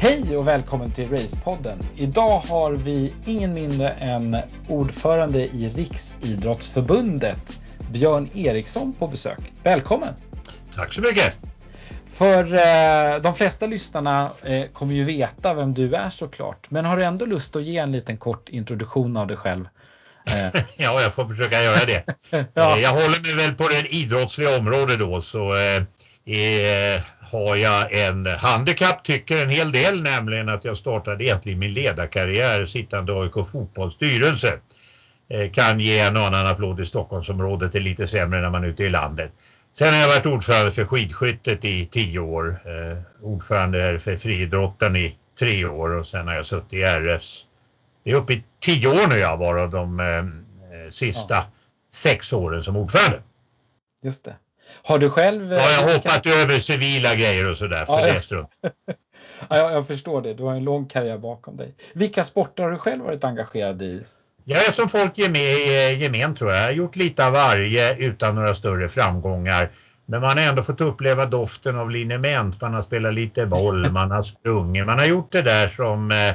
Hej och välkommen till Racepodden. Idag har vi ingen mindre än ordförande i Riksidrottsförbundet, Björn Eriksson på besök. Välkommen! Tack så mycket! För eh, de flesta lyssnarna eh, kommer ju veta vem du är såklart. Men har du ändå lust att ge en liten kort introduktion av dig själv? Eh. ja, jag får försöka göra det. ja. Eh, jag håller mig väl på det idrottsliga området då så eh, eh, har jag en handikapp, tycker en hel del, nämligen att jag startade egentligen min ledarkarriär sittande AIK fotbollsstyrelse. kan ge en annan applåd i Stockholmsområdet, det är lite sämre när man är ute i landet. Sen har jag varit ordförande för skidskyttet i tio år. Eh, ordförande för friidrotten i tre år och sen har jag suttit i RS. Det är uppe i tio år nu jag varav de eh, sista ja. sex åren som ordförande. Just det. Har du själv... Ja, jag har hoppat över civila grejer och sådär för ja, det ja, jag, förstår det. Du har en lång karriär bakom dig. Vilka sporter har du själv varit engagerad i? Jag är som folk ger med eh, gemen tror jag. Jag har gjort lite av varje utan några större framgångar. Men man har ändå fått uppleva doften av liniment. Man har spelat lite boll, man har sprungit. Man har gjort det där som eh, i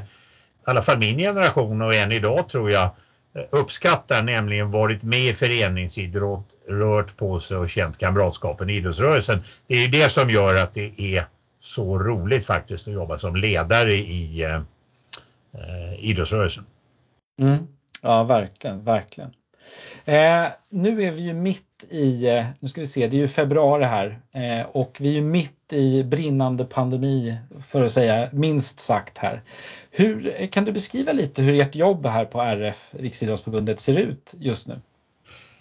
alla fall min generation och än idag tror jag eh, Eh, uppskattar, nämligen varit med i föreningsidrott, rört på sig och känt kamratskapen i idrottsrörelsen. Det är ju det som gör att det är så roligt faktiskt att jobba som ledare i eh, eh idrottsrörelsen. Mm. Ja, verkligen, verkligen. Eh, nu är vi ju mitt i, eh, nu ska vi se, det är ju februari här eh, och vi är ju mitt i brinnande pandemi för att säga minst sagt här. Hur, eh, kan du beskriva lite hur ert jobb här på RF, Riksidrottsförbundet, ser ut just nu?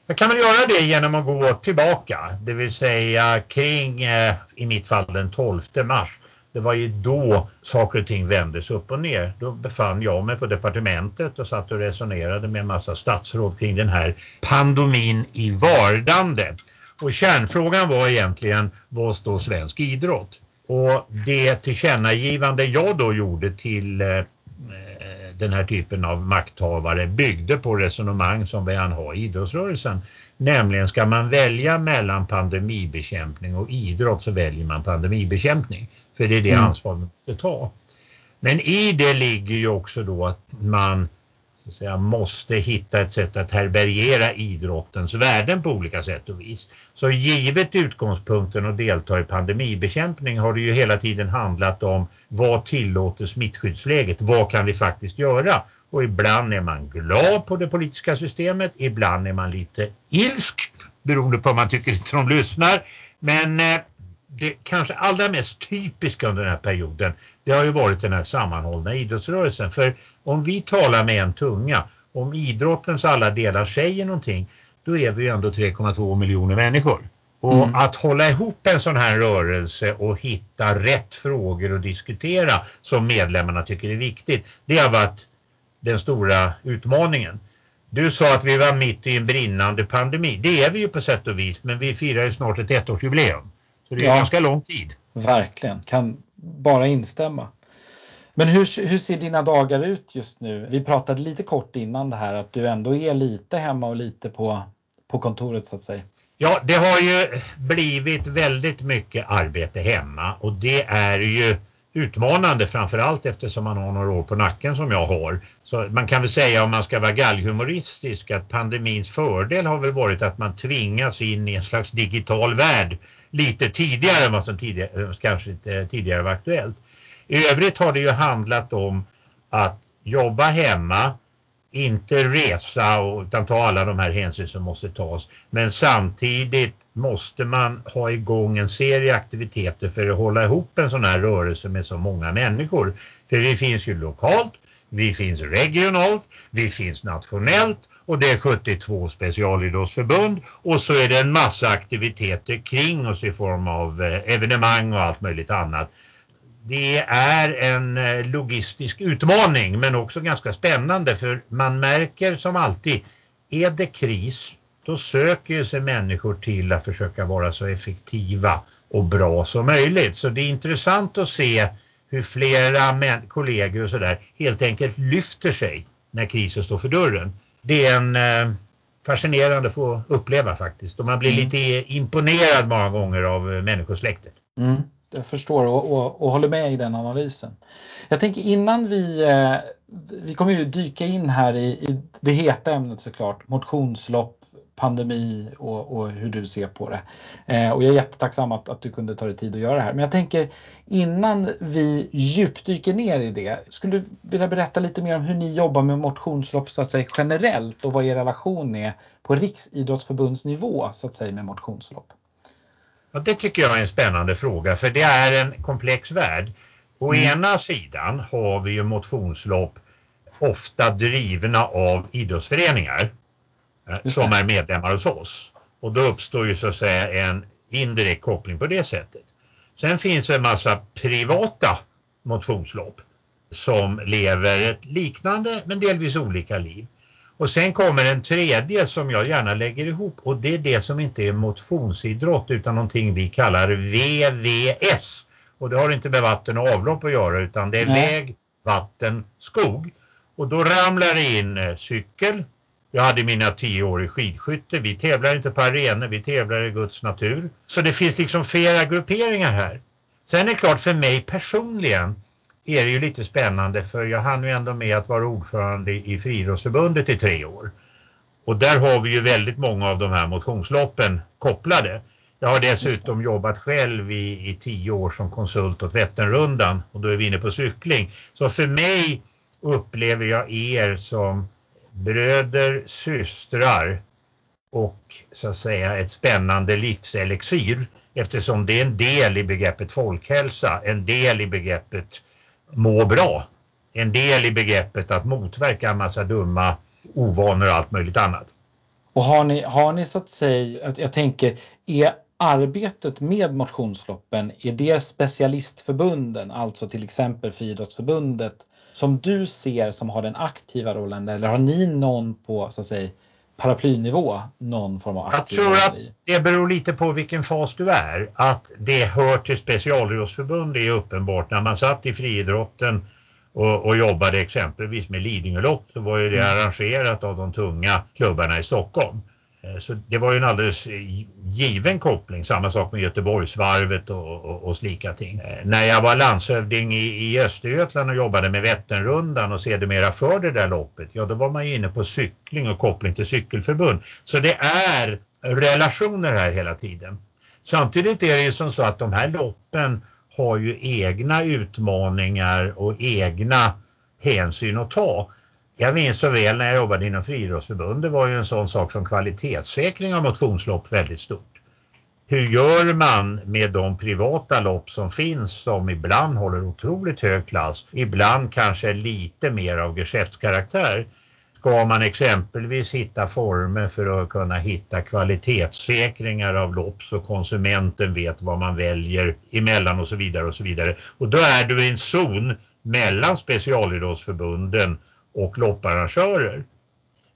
Jag kan väl göra det genom att gå tillbaka, det vill säga kring, eh, i mitt fall den 12 mars det var ju då saker och ting vändes upp och ner. Då befann jag mig på departementet och satt och resonerade med en massa statsråd kring den här pandemin i vardande. Och kärnfrågan var egentligen, vad står svensk idrott? Och det tillkännagivande jag då gjorde till eh, eh den här typen av makthavare byggde på resonemang som vi har i idrottsrörelsen. Nämligen ska man välja mellan pandemibekämpning och idrott så väljer man pandemibekämpning. För det är det mm. ansvar man måste ta. Men i det ligger ju också då att man så att säga, måste hitta ett sätt att härbärgera idrottens värden på olika sätt och vis. Så givet utgångspunkten att delta i pandemibekämpning har det ju hela tiden handlat om vad tillåter smittskyddsläget? Vad kan vi faktiskt göra? Och ibland är man glad på det politiska systemet, ibland är man lite ilsk beroende på om man tycker inte de lyssnar. Men eh, det kanske allra mest typiska under den här perioden det har ju varit den här sammanhållna idrottsrörelsen. För om vi talar med en tunga, om idrottens alla delar säger någonting, då är vi ju ändå 3,2 miljoner människor. Och mm. att hålla ihop en sån här rörelse och hitta rätt frågor att diskutera som medlemmarna tycker är viktigt, det har varit den stora utmaningen. Du sa att vi var mitt i en brinnande pandemi. Det är vi ju på sätt och vis, men vi firar ju snart ett ettårsjubileum. Så det är ja, ganska lång tid. Verkligen, kan bara instämma. Men hur, hur ser dina dagar ut just nu? Vi pratade lite kort innan det här att du ändå är lite hemma och lite på, på kontoret så att säga. Ja, det har ju blivit väldigt mycket arbete hemma och det är ju utmanande framförallt eftersom man har några år på nacken som jag har. Så man kan väl säga om man ska vara gallhumoristisk att pandemins fördel har väl varit att man tvingas in i en slags digital värld lite tidigare än vad som tidigare, kanske tidigare var aktuellt. I övrigt har det ju handlat om att jobba hemma, inte resa och, utan ta alla de här hänsyn som måste tas. Men samtidigt måste man ha igång en serie aktiviteter för att hålla ihop en sån här rörelse med så många människor. För vi finns ju lokalt, vi finns regionalt, vi finns nationellt och det är 72 specialidrottsförbund och så är det en massa aktiviteter kring oss i form av eh, evenemang och allt möjligt annat. Det är en eh, logistisk utmaning men också ganska spännande för man märker som alltid, är det kris då söker sig människor till att försöka vara så effektiva och bra som möjligt. Så det är intressant att se hur flera kollegor och sådär helt enkelt lyfter sig när krisen står för dörren det är en eh, fascinerande att få uppleva faktiskt. Och man blir mm. lite imponerad många gånger av eh, människosläktet. Mm. Jag förstår och, och, och håller med i den analysen. Jag tänker innan vi, eh, vi kommer ju dyka in här i, i det heta ämnet såklart, motionslopp, pandemi och, och, hur du ser på det. Eh, och jag är jättetacksam att, att du kunde ta dig tid att göra det här. Men jag tänker innan vi djupdyker ner i det, skulle du vilja berätta lite mer om hur ni jobbar med motionslopp så att säga generellt och vad er relation är på Riksidrottsförbundsnivå så att säga med motionslopp? Ja, det tycker jag är en spännande fråga för det är en komplex värld. Å mm. ena sidan har vi ju motionslopp ofta drivna av idrottsföreningar som är medlemmar hos oss. Och då uppstår ju så att säga en indirekt koppling på det sättet. Sen finns det en massa privata motionslopp som lever ett liknande men delvis olika liv. Och sen kommer en tredje som jag gärna lägger ihop och det är det som inte är motionsidrott utan någonting vi kallar VVS. Och det har inte med vatten och avlopp att göra utan det är Nej. väg, vatten, skog. Och då ramlar det in eh, cykel. Jag hade mina tio år i skidskytte. Vi tävlar inte på arenor, vi tävlar i Guds natur. Så det finns liksom flera grupperingar här. Sen är det klart för mig personligen är det ju lite spännande för jag hann ju ändå med att vara ordförande i Friidrottsförbundet i tre år. Och där har vi ju väldigt många av de här motionsloppen kopplade. Jag har dessutom jobbat själv i, i tio år som konsult åt Vätternrundan och då är vi inne på cykling. Så för mig upplever jag er som bröder, systrar och så att säga ett spännande livselixir eftersom det är en del i begreppet folkhälsa, en del i begreppet må bra. En del i begreppet att motverka en massa dumma ovanor och allt möjligt annat. Och har ni, har ni så att säga, jag tänker, är arbetet med motionsloppen, är det specialistförbunden, alltså till exempel Friidrottsförbundet, som du ser som har den aktiva rollen eller har ni någon på så att säga paraplynivå någon form av aktiv Jag tror att det beror lite på vilken fas du är. Att det hör till specialidrottsförbund är uppenbart. När man satt i friidrotten och, och jobbade exempelvis med Lidingölopp så var ju det mm. arrangerat av de tunga klubbarna i Stockholm. Eh, så det var ju en alldeles eh, given koppling, samma sak med Göteborgsvarvet och, och, och slika ting. Eh, när jag var landshövding i, i Östergötland och jobbade med Vätternrundan och sedermera för det där loppet, ja då var man ju inne på cykling och koppling till cykelförbund. Så det är relationer här hela tiden. Samtidigt är det ju som så att de här loppen har ju egna utmaningar och egna hänsyn att ta. Jag minns så väl när jag jobbade inom Friidrottsförbundet var ju en sån sak som kvalitetssäkring av motionslopp väldigt stort. Hur gör man med de privata lopp som finns som ibland håller otroligt hög klass, ibland kanske lite mer av geschäftskaraktär? Ska man exempelvis hitta former för att kunna hitta kvalitetssäkringar av lopp så konsumenten vet vad man väljer emellan och så vidare och så vidare. Och då är du i en zon mellan specialidrottsförbunden och lopparrangörer.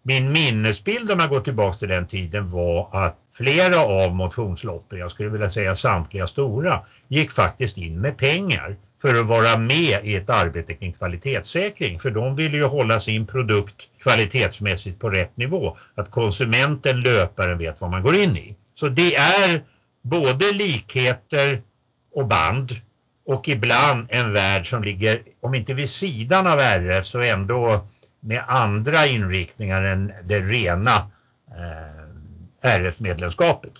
Min minnesbild om jag går tillbaka till den tiden var att flera av motionsloppen, jag skulle vilja säga samtliga stora, gick faktiskt in med pengar för att vara med i ett arbete kring kvalitetssäkring. För de ville ju hålla sin produkt kvalitetsmässigt på rätt nivå. Att konsumenten, löparen vet vad man går in i. Så det är både likheter och band och ibland en värld som ligger, om inte vid sidan av RF så ändå med andra inriktningar än det rena eh, RF-medlemskapet.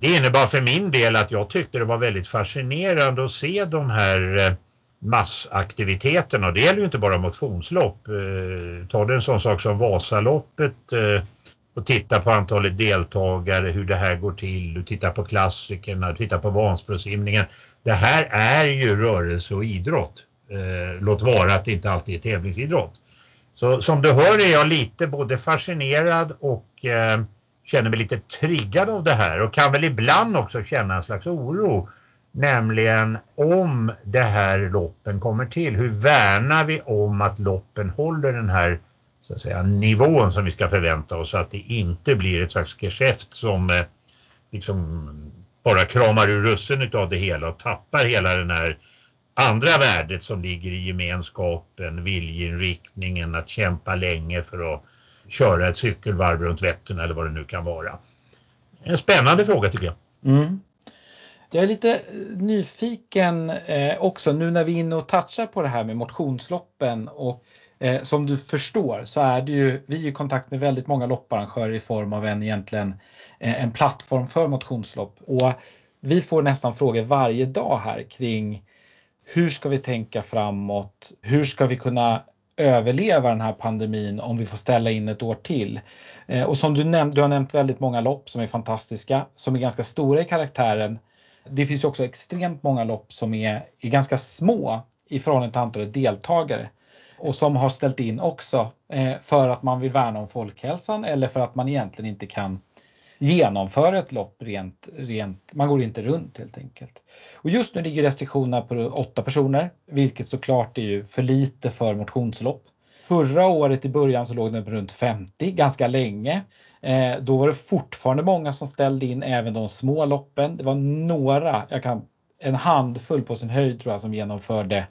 Det innebar för min del att jag tyckte det var väldigt fascinerande att se de här eh, massaktiviteterna. Och det gäller ju inte bara motionslopp. Eh, ta det en sån sak som Vasaloppet eh, och titta på antalet deltagare, hur det här går till. Du tittar på klassikerna, du tittar på Vansbrosimningen. Det här är ju rörelse och idrott. Eh, låt vara att det inte alltid är tävlingsidrott. Så som du hör är jag lite både fascinerad och eh, känner mig lite triggad av det här och kan väl ibland också känna en slags oro. Nämligen om det här loppen kommer till, hur värnar vi om att loppen håller den här så att säga, nivån som vi ska förvänta oss så att det inte blir ett slags geschäft som eh, liksom bara kramar ur russen av det hela och tappar hela den här andra värdet som ligger i gemenskapen, viljeinriktningen, att kämpa länge för att köra ett cykelvarv runt Vättern eller vad det nu kan vara. En spännande fråga tycker jag. Mm. Jag är lite eh, nyfiken eh, också nu när vi är inne och touchar på det här med motionsloppen och eh, som du förstår så är det ju, vi är i kontakt med väldigt många lopparrangörer i form av en egentligen eh, en plattform för motionslopp och vi får nästan frågor varje dag här kring hur ska vi tänka framåt? Hur ska vi kunna överleva den här pandemin om vi får ställa in ett år till? Eh, och som du nämnde, du har nämnt väldigt många lopp som är fantastiska, som är ganska stora i karaktären. Det finns också extremt många lopp som är, är ganska små i förhållande till antalet deltagare och som har ställt in också eh, för att man vill värna om folkhälsan eller för att man egentligen inte kan genomföra ett lopp rent, rent, man går inte runt helt enkelt. Och just nu ligger restriktionerna på åtta personer, vilket såklart är ju för lite för motionslopp. Förra året i början så låg den på runt 50 ganska länge. Eh, då var det fortfarande många som ställde in även de små loppen. Det var några, jag kan, en handfull på sin höjd tror jag som genomförde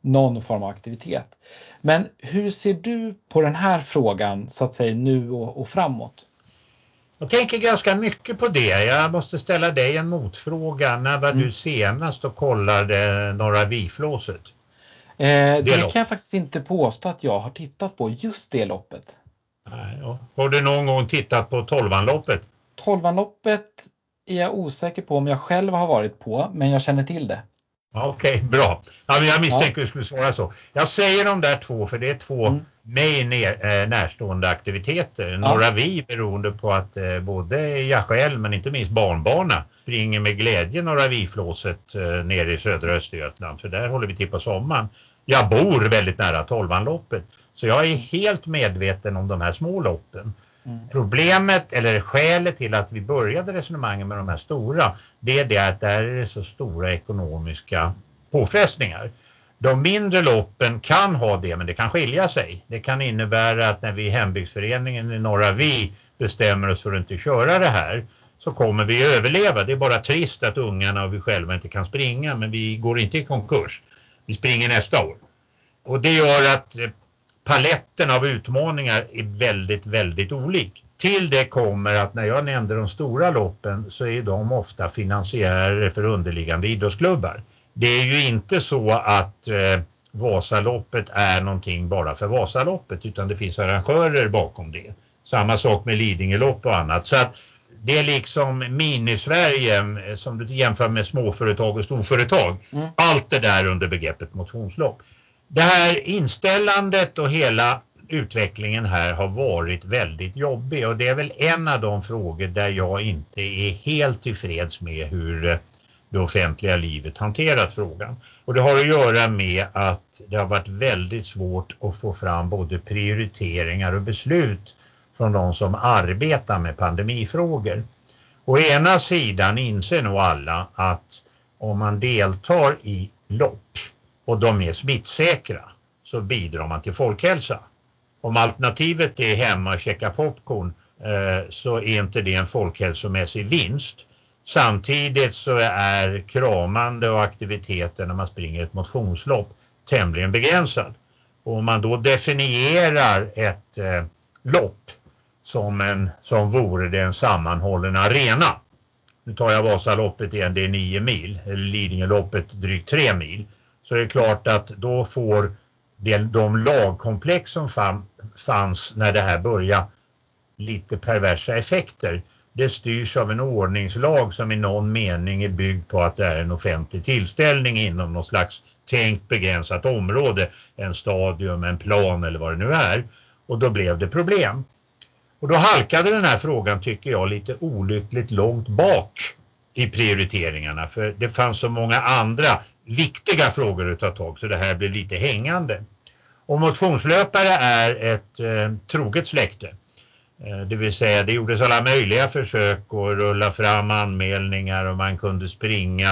någon form av aktivitet. Men hur ser du på den här frågan så att säga nu och, och framåt? Jag tänker ganska mycket på det. Jag måste ställa dig en motfråga. När var mm. du senast och kollade Norra Viflåset? Eh, det, det kan jag faktiskt inte påstå att jag har tittat på, just det loppet. Ja. Har du någon gång tittat på Tolvanloppet? Tolvanloppet är jag osäker på om jag själv har varit på, men jag känner till det. Okej, okay, bra. Ja, men jag misstänker ja. att du skulle svara så. Jag säger de där två för det är två mm. mig ner, äh, närstående aktiviteter. Ja. Några vi beroende på att äh, både jag själv men inte minst barnbarna springer med glädje Norra vi-flåset äh, nere i södra Östergötland för där håller vi till på sommaren. Jag bor väldigt nära Tolvanloppet så jag är helt medveten om de här små loppen. Mm. Problemet eller skälet till att vi började resonemangen med de här stora det är det att där är det så stora ekonomiska påfrestningar. De mindre loppen kan ha det men det kan skilja sig. Det kan innebära att när vi i hembygdsföreningen i Norra Vi bestämmer oss för att inte köra det här så kommer vi överleva. Det är bara trist att ungarna och vi själva inte kan springa men vi går inte i konkurs. Vi springer nästa år. Och det gör att eh, paletten av utmaningar är väldigt, väldigt olik. Till det kommer att när jag nämnde de stora loppen så är de ofta finansiärer för underliggande idrottsklubbar. Det är ju inte så att eh, Vasaloppet är någonting bara för Vasaloppet utan det finns arrangörer bakom det. Samma sak med Lidingölopp och annat. Så att det är liksom mini-Sverige eh, som du jämför med småföretag och storföretag. Mm. Allt det där under begreppet motionslopp. Det här inställandet och hela utvecklingen här har varit väldigt jobbig och det är väl en av de frågor där jag inte är helt tillfreds med hur eh, det offentliga livet hanterat frågan. Och det har att göra med att det har varit väldigt svårt att få fram både prioriteringar och beslut från de som arbetar med pandemifrågor. Å ena sidan inser nog alla att om man deltar i lopp och de är smittsäkra så bidrar man till folkhälsa. Om alternativet är hemma och käka popcorn eh, så är inte det en folkhälsomässig vinst. Samtidigt så är kramande och aktiviteten när man springer ett motionslopp tämligen begränsad. Och om man då definierar ett eh, lopp som, en, som vore det en sammanhållen arena. Nu tar jag Vasaloppet igen, det är 9 mil, eller Lidingöloppet drygt 3 mil. Så är det klart att då får det, de lagkomplex som fanns när det här började lite perversa effekter. Det styrs av en ordningslag som i någon mening är byggd på att det är en offentlig tillställning inom något slags tänkt begränsat område, en stadium, en plan eller vad det nu är. Och då blev det problem. Och då halkade den här frågan, tycker jag, lite olyckligt långt bak i prioriteringarna för det fanns så många andra viktiga frågor att ta tag så det här blev lite hängande. Och motionslöpare är ett eh, troget släkte. Eh, det vill säga det gjordes alla möjliga försök att rulla fram anmälningar och man kunde springa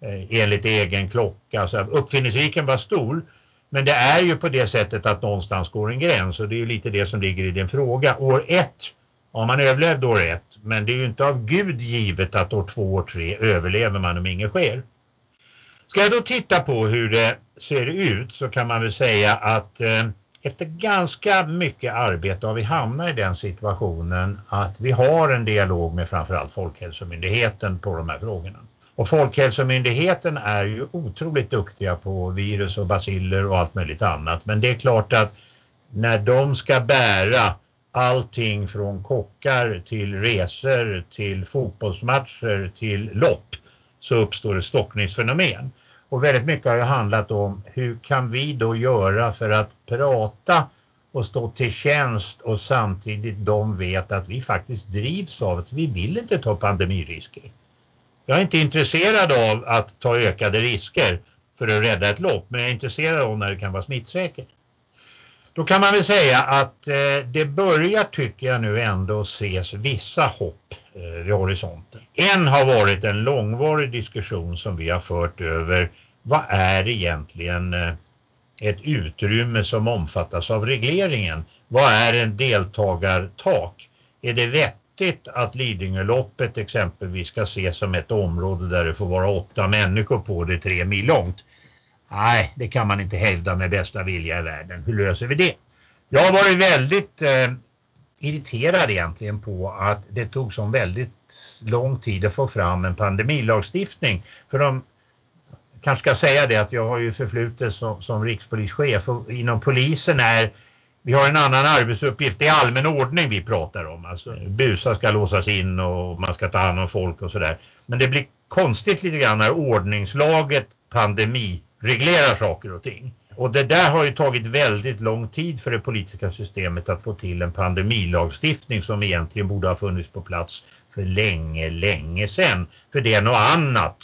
eh, enligt egen klocka. Så uppfinningsriken var stor. Men det är ju på det sättet att någonstans går en gräns och det är ju lite det som ligger i din fråga. År ett, ja man överlevde år ett, men det är ju inte av Gud givet att år två och tre överlever man om inget sker. Ska jag då titta på hur det ser ut så kan man väl säga att eh, efter ganska mycket arbete har vi hamnat i den situationen att vi har en dialog med framförallt Folkhälsomyndigheten på de här frågorna. Och Folkhälsomyndigheten är ju otroligt duktiga på virus och basiller och allt möjligt annat. Men det är klart att när de ska bära allting från kockar till resor till fotbollsmatcher till lopp så uppstår ett stockningsfenomen. Och väldigt mycket har ju handlat om hur kan vi då göra för att prata och stå till tjänst och samtidigt de vet att vi faktiskt drivs av att vi vill inte ta pandemirisker. Jag är inte intresserad av att ta ökade risker för att rädda ett lopp men jag är intresserad av när det kan vara smittsäkert. Då kan man väl säga att eh, det börjar tycker jag nu ändå ses vissa hopp vid horisonten. En har varit en långvarig diskussion som vi har fört över vad är egentligen eh, ett utrymme som omfattas av regleringen? Vad är en deltagartak? Är det vettigt att Lidingöloppet exempelvis ska ses som ett område där det får vara åtta människor på det tre mil långt? Nej, det kan man inte hävda med bästa vilja i världen. Hur löser vi det? Jag har varit väldigt eh, irriterad egentligen på att det tog så väldigt lång tid att få fram en pandemilagstiftning. För de kanske ska säga det att jag har ju förflutet som, som rikspolischef och inom polisen är vi har en annan arbetsuppgift. Det är allmän ordning vi pratar om. Alltså, busar ska låsas in och man ska ta hand om folk och sådär. Men det blir konstigt lite grann när ordningslaget pandemi reglerar saker och ting. Och det där har ju tagit väldigt lång tid för det politiska systemet att få till en pandemilagstiftning som egentligen borde ha funnits på plats för länge, länge sedan. För det är något annat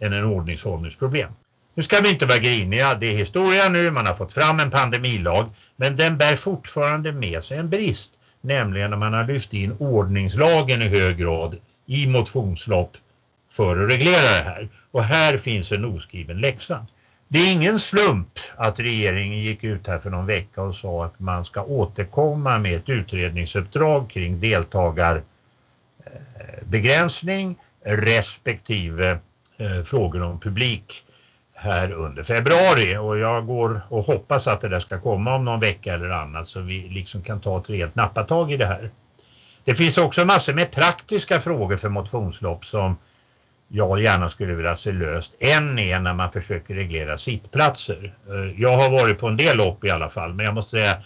än en ordningshållningsproblem. Nu ska vi inte vara griniga, det är historia nu, man har fått fram en pandemilag, men den bär fortfarande med sig en brist, nämligen när man har lyft in ordningslagen i hög grad i motionslopp för att reglera det här. Och här finns en oskriven läxa. Det är ingen slump att regeringen gick ut här för någon vecka och sa att man ska återkomma med ett utredningsuppdrag kring deltagarbegränsning respektive eh, frågor om publik här under februari och jag går och hoppas att det där ska komma om någon vecka eller annat så vi liksom kan ta ett rejält nappatag i det här. Det finns också massor med praktiska frågor för motionslopp som jag gärna skulle vilja se löst. En är när man försöker reglera sittplatser. Eh, jag har varit på en del lopp i alla fall, men jag måste säga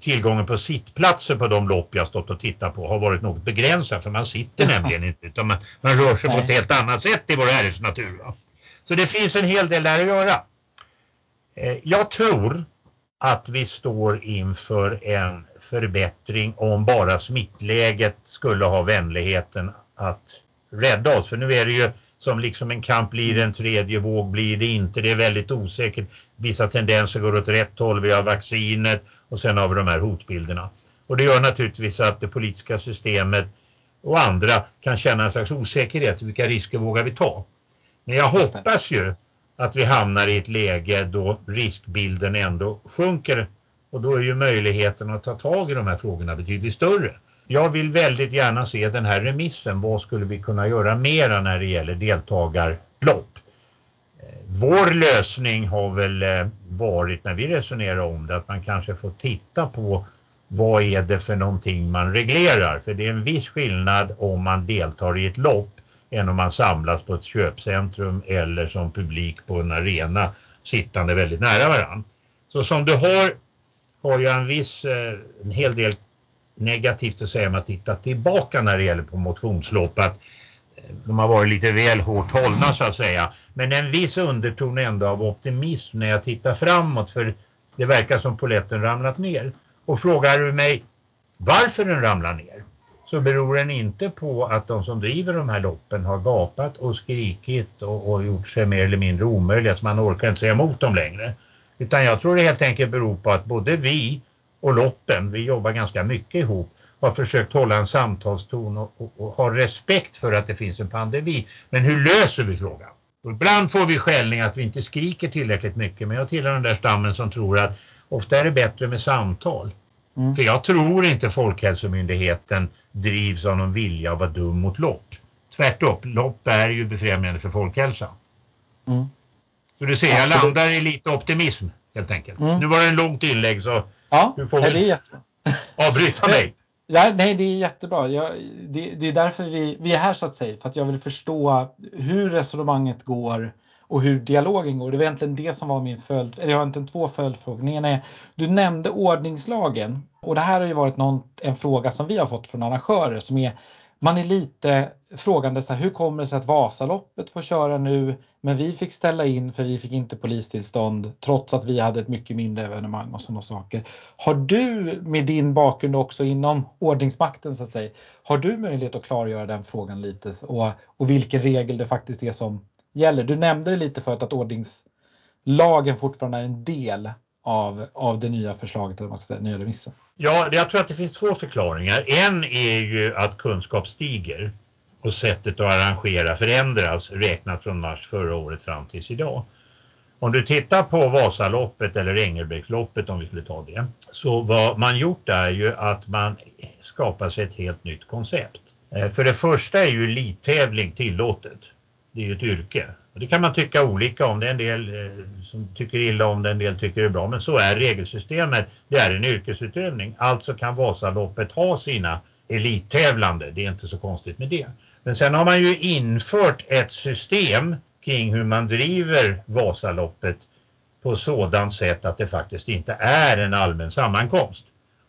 tillgången på sittplatser på de lopp jag stått och tittat på har varit något begränsad för man sitter nämligen inte utan man, man rör sig Nej. på ett helt annat sätt i vår herres natur. Va? Så det finns en hel del där att göra. Eh, jag tror att vi står inför en förbättring om bara smittläget skulle ha vänligheten att rädda oss. För nu är det ju som liksom en kamp, blir det en tredje våg, blir det inte, det är väldigt osäkert. Vissa tendenser går åt rätt håll, vi har vaccinet och sen har vi de här hotbilderna. Och det gör naturligtvis att det politiska systemet och andra kan känna en slags osäkerhet. Vilka risker vågar vi ta? Men jag hoppas ju att vi hamnar i ett läge då riskbilden ändå sjunker och då är ju möjligheten att ta tag i de här frågorna betydligt större. Jag vill väldigt gärna se den här remissen. Vad skulle vi kunna göra mera när det gäller deltagarlopp? Eh, vår lösning har väl eh, varit när vi resonerar om det att man kanske får titta på vad är det för någonting man reglerar? För det är en viss skillnad om man deltar i ett lopp än om man samlas på ett köpcentrum eller som publik på en arena sittande väldigt nära varandra. Så som du har har jag en viss, eh, en hel del negativt att säga om att titta tillbaka när det gäller på motionslopp att eh, de har varit lite väl hårt hållna så att säga. Men en viss underton ändå av optimism när jag tittar framåt för det verkar som poletten ramlat ner. Och frågar du mig varför den ramlar ner så beror den inte på att de som driver de här loppen har gapat och skrikit och, och gjort sig mer eller mindre omöjliga så man orkar inte säga emot dem längre. Utan jag tror det helt enkelt beror på att både vi och loppen, vi jobbar ganska mycket ihop, har försökt hålla en samtalston och, och, och har respekt för att det finns en pandemi. Men hur löser vi frågan? Och ibland får vi skällning att vi inte skriker tillräckligt mycket men jag tillhör den där stammen som tror att ofta är det bättre med samtal. Mm. För jag tror inte Folkhälsomyndigheten drivs av någon vilja att vara dum mot lopp. Tvärtom, lopp är ju befrämjande för folkhälsan. Mm. Så du ser, jag landar i lite optimism helt enkelt. Mm. Nu var det en långt inlägg så Ja, du får det är avbryta mig. Ja, nej, det är jättebra. Jag, det, det, är därför vi, vi är här så att säga, för att jag vill förstå hur resonemanget går och hur dialogen går. Det var egentligen det som var min följd, eller jag har egentligen två följdfrågor. Den ena är, du nämnde ordningslagen och det här har ju varit någon, en fråga som vi har fått från arrangörer som är man är lite frågande så här, hur kommer det sig att Vasaloppet får köra nu men vi fick ställa in för vi fick inte polistillstånd trots att vi hade ett mycket mindre evenemang och sådana saker. Har du med din bakgrund också inom ordningsmakten så att säga, har du möjlighet att klargöra den frågan lite och, och vilken regel det faktiskt är som gäller? Du nämnde det lite förut att ordningslagen fortfarande är en del av, av det nya förslaget, eller vad nya remissen? Ja, jag tror att det finns två förklaringar. En är ju att kunskap stiger och sättet att arrangera förändras räknat från mars förra året fram tills idag. Om du tittar på Vasaloppet eller Engelbrektsloppet om vi skulle ta det, så vad man gjort är ju att man skapar sig ett helt nytt koncept. Eh, för det första är ju elittävling tillåtet. Det är ju ett yrke. Och det kan man tycka olika om. Det är en del eh, som tycker illa om det, en del tycker det är bra. Men så är regelsystemet. Det är en yrkesutövning. Alltså kan Vasaloppet ha sina elittävlande. Det är inte så konstigt med det. Men sen har man ju infört ett system kring hur man driver Vasaloppet på sådant sätt att det faktiskt inte är en allmän sammankomst.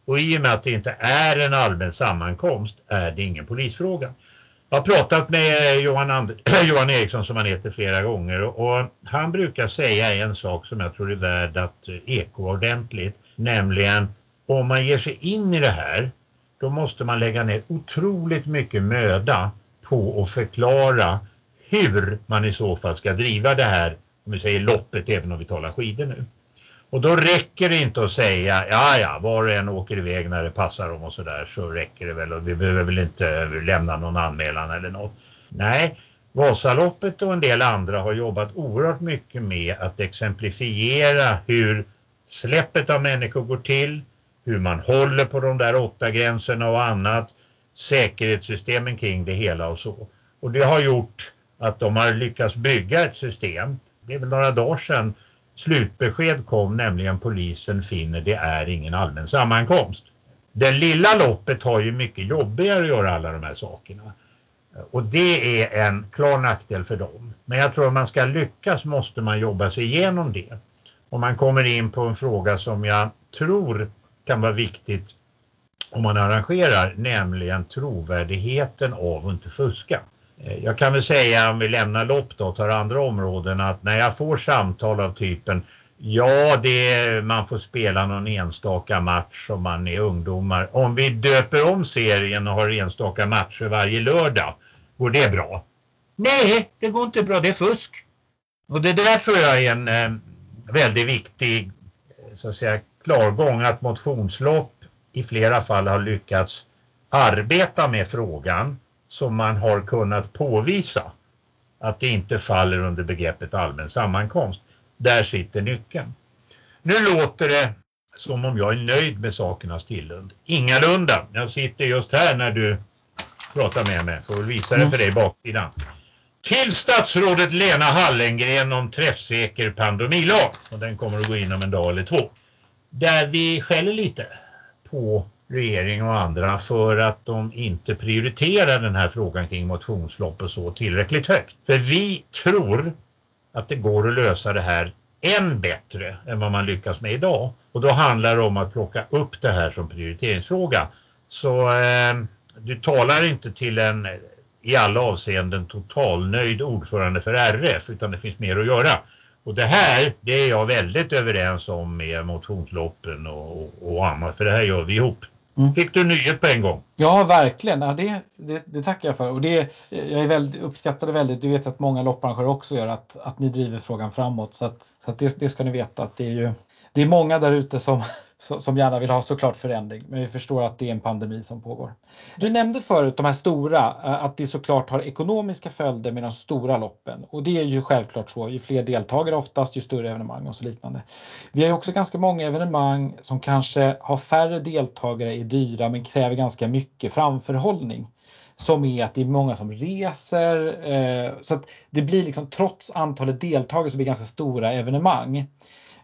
Och i och med att det inte är en allmän sammankomst är det ingen polisfråga. Jag har pratat med Johan, And Johan Eriksson som han heter flera gånger och, han brukar säga en sak som jag tror är värd att eh, eko ordentligt. Nämligen om man ger sig in i det här då måste man lägga ner otroligt mycket möda på att förklara hur man i så fall ska driva det här, om vi säger loppet, även om vi talar skidor nu. Och då räcker det inte att säga, ja ja, var och en åker iväg när det passar dem och sådär, så räcker det väl och vi behöver väl inte lämna någon anmälan eller något. Nej, Vasaloppet och en del andra har jobbat oerhört mycket med att exemplifiera hur släppet av människor går till, hur man håller på de där åtta gränserna och annat, säkerhetssystemen kring det hela och så. Och det har gjort att de har lyckats bygga ett system. Det är väl några dagar sedan Slutbesked kom nämligen polisen finner det är ingen allmän sammankomst. Det lilla loppet har ju mycket jobbigare att göra alla de här sakerna. Och det är en klar nackdel för dem. Men jag tror att man ska lyckas måste man jobba sig igenom det. Och man kommer in på en fråga som jag tror kan vara viktigt om man arrangerar, nämligen trovärdigheten av att inte fuska. Eh, jag kan väl säga om vi lämnar lopp då och tar andra områden att när jag får samtal av typen Ja, det är, man får spela någon enstaka match om man är ungdomar. Om vi döper om serien och har enstaka matcher varje lördag, går det bra? Nej, det går inte bra, det är fusk. Och det där tror jag är en eh, väldigt viktig eh, så att säga, klargång att motionslopp i flera fall har lyckats arbeta med frågan som man har kunnat påvisa att det inte faller under begreppet allmän sammankomst. Där sitter nyckeln. Nu låter det som om jag är nöjd med sakernas tillstånd. Ingalunda. Jag sitter just här när du pratar med mig. Får väl visa det för dig baksidan. Till statsrådet Lena Hallengren om träffsäker pandemilag. Och den kommer att gå in om en dag eller två. Där vi skäller lite på regering och andra för att de inte prioriterar den här frågan kring motionslopp och så tillräckligt högt. För vi tror att det går att lösa det här än bättre än vad man lyckas med idag. Och då handlar det om att plocka upp det här som prioriteringsfråga. Så eh, du talar inte till en i alla avseenden totalnöjd ordförande för RF utan det finns mer att göra. Och det här, det är jag väldigt överens om med motionsloppen och, och, och annat, för det här gör vi ihop. Mm. Fick du nyhet på en gång? Ja, verkligen. Ja, det, det, det tackar jag för. Och det, jag är väldigt, uppskattar det väldigt. Du vet att många lopparrangörer också gör att, att ni driver frågan framåt. Så, att, så att det, det ska ni veta att det är ju det är många där ute som, som gärna vill ha såklart förändring, men vi förstår att det är en pandemi som pågår. Du nämnde förut de här stora, eh, att det såklart har ekonomiska följder med de stora loppen och det är ju självklart så. Ju fler deltagare oftast, ju större evenemang och så liknande. Vi har ju också ganska många evenemang som kanske har färre deltagare, är dyra men kräver ganska mycket framförhållning som är att det är många som reser. Eh, så att det blir liksom trots antalet deltagare så blir det ganska stora evenemang.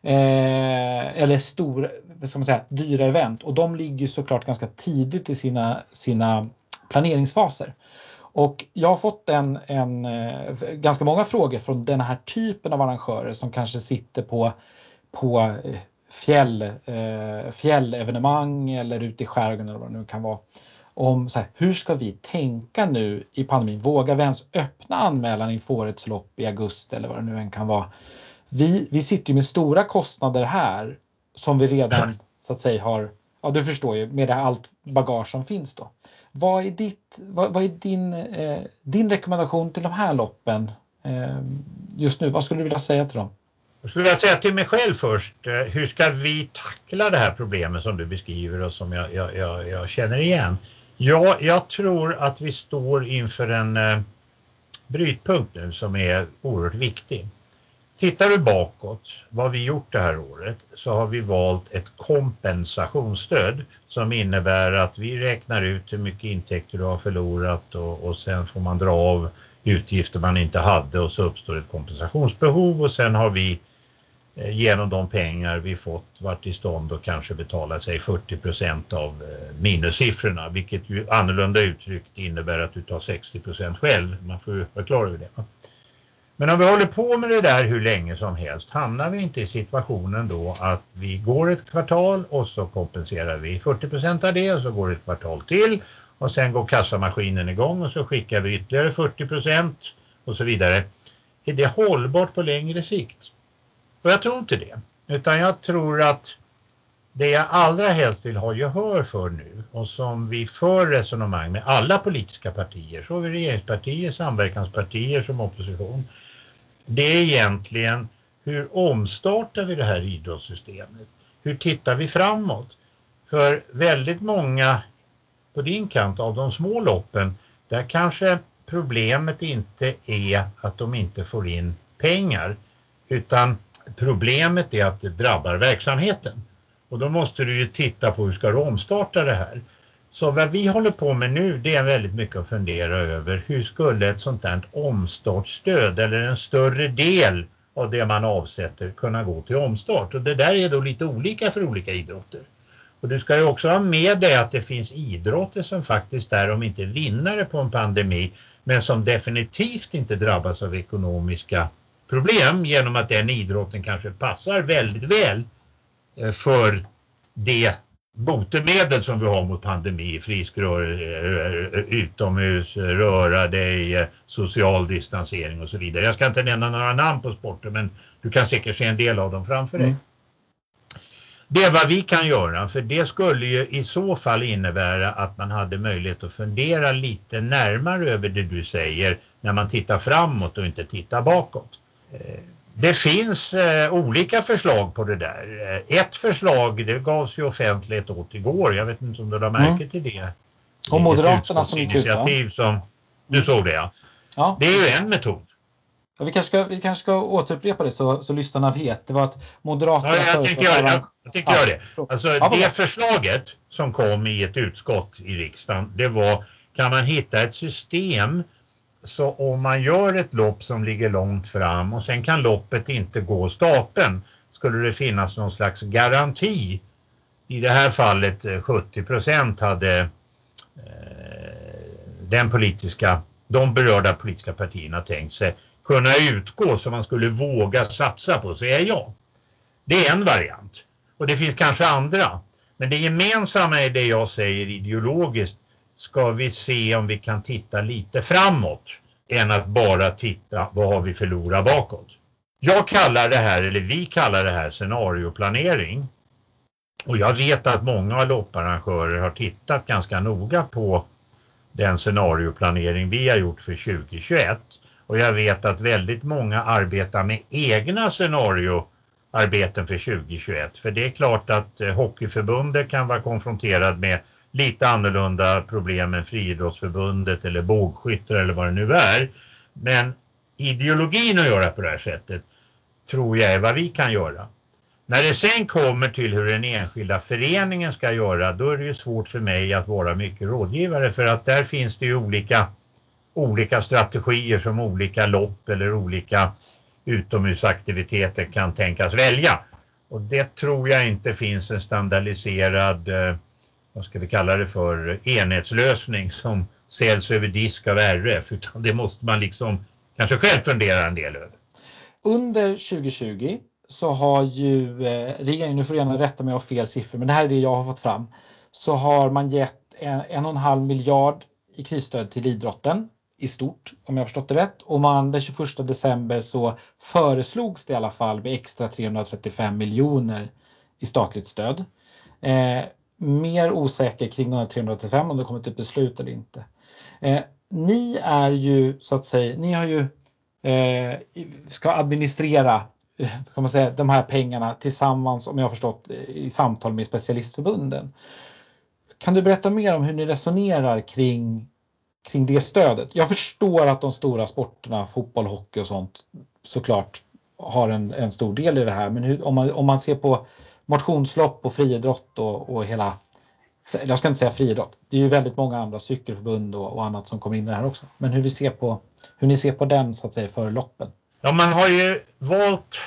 Eh, eller stora, vad ska man säga, dyra event och de ligger såklart ganska tidigt i sina, sina planeringsfaser. Och jag har fått en, en, eh, ganska många frågor från den här typen av arrangörer som kanske sitter på, på eh, fjäll, eh, fjällevenemang eller ute i skärgården eller vad det nu kan vara. Om så här, hur ska vi tänka nu i pandemin? Vågar vi ens öppna anmälan inför årets lopp i augusti eller vad det nu än kan vara? Vi, vi sitter ju med stora kostnader här som vi redan så att säga har, ja du förstår ju, med det allt bagage som finns då. Vad är, ditt, vad, vad är din, eh, din rekommendation till de här loppen eh, just nu? Vad skulle du vilja säga till dem? Jag skulle vilja säga till mig själv först, eh, hur ska vi tackla det här problemet som du beskriver och som jag, jag, jag, jag känner igen? Ja, jag tror att vi står inför en eh, brytpunkt nu som är oerhört viktig. Tittar du bakåt, vad vi gjort det här året, så har vi valt ett kompensationsstöd som innebär att vi räknar ut hur mycket intäkter du har förlorat och, och sen får man dra av utgifter man inte hade och så uppstår ett kompensationsbehov och sen har vi eh, genom de pengar vi fått varit i stånd att kanske betala sig 40 procent av eh, minussiffrorna vilket ju annorlunda uttryckt innebär att du tar 60 procent själv. Man får ju vara klar över det. Men om vi håller på med det där hur länge som helst hamnar vi inte i situationen då att vi går ett kvartal och så kompenserar vi 40 procent av det och så går ett kvartal till och sen går kassamaskinen igång och så skickar vi ytterligare 40 procent och så vidare. Är det hållbart på längre sikt? Och jag tror inte det. Utan jag tror att det jag allra helst vill ha gehör för nu och som vi för resonemang med alla politiska partier, såväl regeringspartier, samverkanspartier som opposition, det är egentligen hur omstartar vi det här idrottssystemet? Hur tittar vi framåt? För väldigt många på din kant av de små loppen, där kanske problemet inte är att de inte får in pengar utan problemet är att det drabbar verksamheten. Och då måste du ju titta på hur ska du omstarta det här. Så vad vi håller på med nu det är väldigt mycket att fundera över hur skulle ett sånt här omstartsstöd eller en större del av det man avsätter kunna gå till omstart. Och det där är då lite olika för olika idrotter. Och du ska ju också ha med dig att det finns idrotter som faktiskt är, om inte vinnare på en pandemi, men som definitivt inte drabbas av ekonomiska problem genom att den idrotten kanske passar väldigt väl eh, för det botemedel som vi har mot pandemi, frisk rör, eh, utomhus, röra dig, eh, social distansering och så vidare. Jag ska inte nämna några namn på sporter men du kan säkert se en del av dem framför dig. Mm. Det är vad vi kan göra för det skulle ju i så fall innebära att man hade möjlighet att fundera lite närmare över det du säger när man tittar framåt och inte tittar bakåt. Det finns eh, olika förslag på det där. Eh, ett förslag det gavs ju offentlighet åt igår. Jag vet inte om du har märke mm. till det. Och Moderaterna som gick ut som Du såg det ja. ja. Det är ju en metod. Ja, vi, kanske ska, vi kanske ska återupprepa det så, så lyssnarna vet. Det var att Moderaterna... Ja, jag tycker jag, jag, jag tycker ja, det. Alltså det förslaget som kom i ett utskott i riksdagen det var kan man hitta ett system så om man gör ett lopp som ligger långt fram och sen kan loppet inte gå stapeln skulle det finnas någon slags garanti. I det här fallet eh, 70 procent hade eh, den politiska, de berörda politiska partierna tänkt sig kunna utgå så man skulle våga satsa på, säger jag. Det är en variant. Och det finns kanske andra. Men det gemensamma är det jag säger ideologiskt ska vi se om vi kan titta lite framåt än att bara titta vad har vi förlorat bakåt. Jag kallar det här, eller vi kallar det här scenarioplanering. Och jag vet att många lopparrangörer har tittat ganska noga på den scenarioplanering vi har gjort för 2021. Och jag vet att väldigt många arbetar med egna scenarioarbeten för 2021. För det är klart att eh, Hockeyförbundet kan vara konfronterad med lite annorlunda problem än Friidrottsförbundet eller bågskyttar eller vad det nu är. Men ideologin att göra på det här sättet tror jag är vad vi kan göra. När det sen kommer till hur den enskilda föreningen ska göra då är det ju svårt för mig att vara mycket rådgivare för att där finns det ju olika, olika strategier som olika lopp eller olika utomhusaktiviteter kan tänkas välja. Och det tror jag inte finns en standardiserad, eh, vad ska vi kalla det för, enhetslösning som säljs över disk av RF utan det måste man liksom kanske själv fundera en del över. Under 2020 så har ju eh, regeringen, nu får du gärna rätta mig av fel siffror, men det här är det jag har fått fram, så har man gett en, en och en halv miljard i krisstöd till idrotten i stort, om jag förstått det rätt. Och man, den 21 december så föreslogs det i alla fall med extra 335 miljoner i statligt stöd. Eh, mer osäker kring de här 385 om det kommer till ett beslut eller inte. Eh, ni är ju så att säga, ni har ju eh, ska administrera eh, kan man säga, de här pengarna tillsammans, om jag har förstått, eh, i samtal med specialistförbunden. Kan du berätta mer om hur ni resonerar kring, kring det stödet? Jag förstår att de stora sporterna, fotboll, hockey och sånt, såklart har en, en stor del i det här. Men hur, om, man, om man ser på motionslopp och friidrott och, och hela jag ska inte säga friidrott. Det är ju väldigt många andra cykelförbund och, och, annat som kommer in i det här också. Men hur, vi ser på, hur ni ser på den så att säga för loppen? Ja, man har ju valt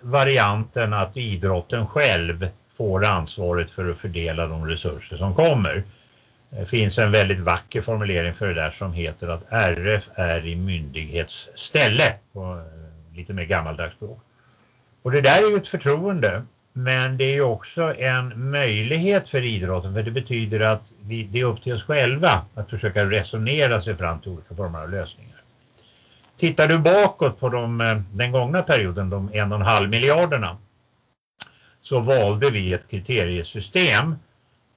varianten att idrotten själv får ansvaret för att fördela de resurser som kommer. Det finns en väldigt vacker formulering för det där som heter att RF är i myndighetsställe på eh, lite mer gammaldags språk. Och det där är ju ett förtroende men det är också en möjlighet för idrotten för det betyder att vi, det är upp till oss själva att försöka resonera sig fram till olika former av lösningar. Tittar du bakåt på de, eh, den gångna perioden, de en och en halv miljarderna, så valde vi ett kriteriesystem